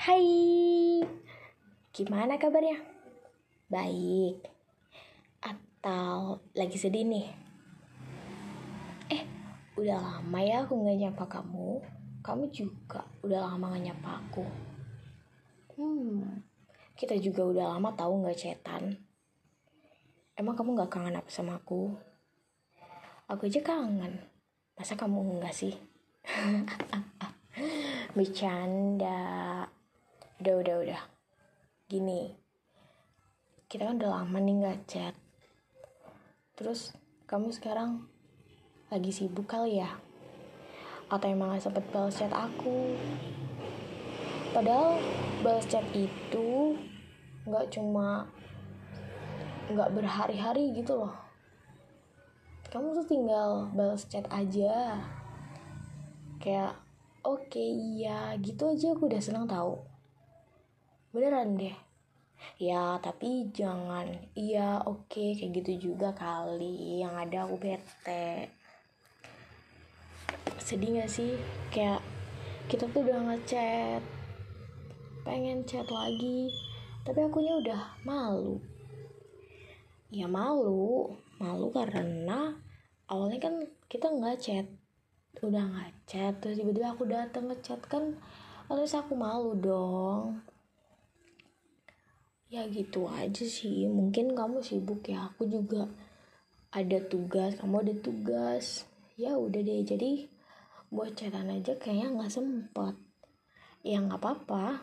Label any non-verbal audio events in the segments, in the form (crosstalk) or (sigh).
Hai, gimana kabarnya? Baik, atau lagi sedih nih? Eh, udah lama ya aku nggak nyapa kamu. Kamu juga udah lama nggak nyapa aku. Hmm, kita juga udah lama tahu nggak cetan. Emang kamu nggak kangen apa sama aku? Aku aja kangen. Masa kamu enggak sih? (laughs) Bercanda. Udah, udah, udah. Gini. Kita kan udah lama nih nggak chat. Terus kamu sekarang lagi sibuk kali ya? Atau emang gak sempet balas chat aku? Padahal balas chat itu nggak cuma nggak berhari-hari gitu loh. Kamu tuh tinggal balas chat aja. Kayak oke okay, iya gitu aja aku udah seneng tahu. Beneran deh. Ya tapi jangan. Iya oke okay, kayak gitu juga kali. Yang ada aku bete. Sedih gak sih? Kayak kita tuh udah ngechat. Pengen chat lagi. Tapi akunya udah malu. Ya malu. Malu karena awalnya kan kita nggak chat udah nggak chat terus tiba-tiba aku datang ngechat kan harus aku malu dong ya gitu aja sih. Mungkin kamu sibuk ya. Aku juga ada tugas kamu ada tugas. Ya udah deh. Jadi buat chatan aja kayaknya nggak sempet. Ya nggak apa-apa.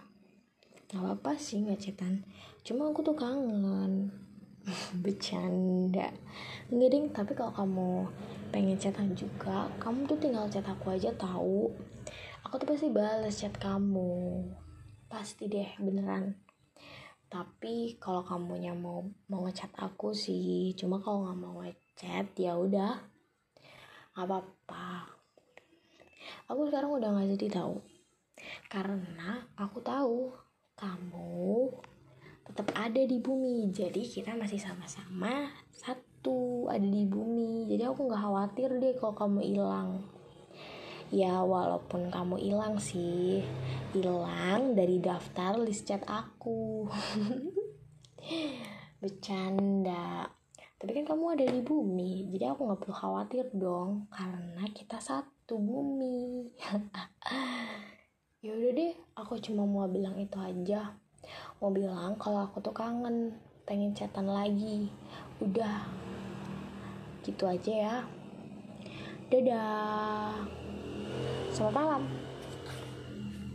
Nggak apa-apa sih nggak chatan cuma aku tuh kangen. (laughs) Bercanda. Enggak ding. Tapi kalau kamu pengen chatan juga kamu tuh tinggal chat aku aja tahu. Aku tuh pasti balas chat kamu. Pasti deh beneran tapi kalau kamunya mau mau ngechat aku sih. Cuma kalau nggak mau ngechat ya udah. Nggak apa-apa. Aku sekarang udah nggak jadi tahu karena aku tahu kamu tetap ada di bumi. Jadi kita masih sama-sama satu ada di bumi. Jadi aku nggak khawatir deh kalau kamu hilang ya walaupun kamu hilang sih. Hilang dari daftar list chat aku. (laughs) Bercanda. Tapi kan kamu ada di bumi jadi aku nggak perlu khawatir dong karena kita satu bumi. (laughs) Ya udah deh aku cuma mau bilang itu aja. Mau bilang kalau aku tuh kangen pengen chatan lagi. Udah gitu aja ya. Dadah 怎么办了？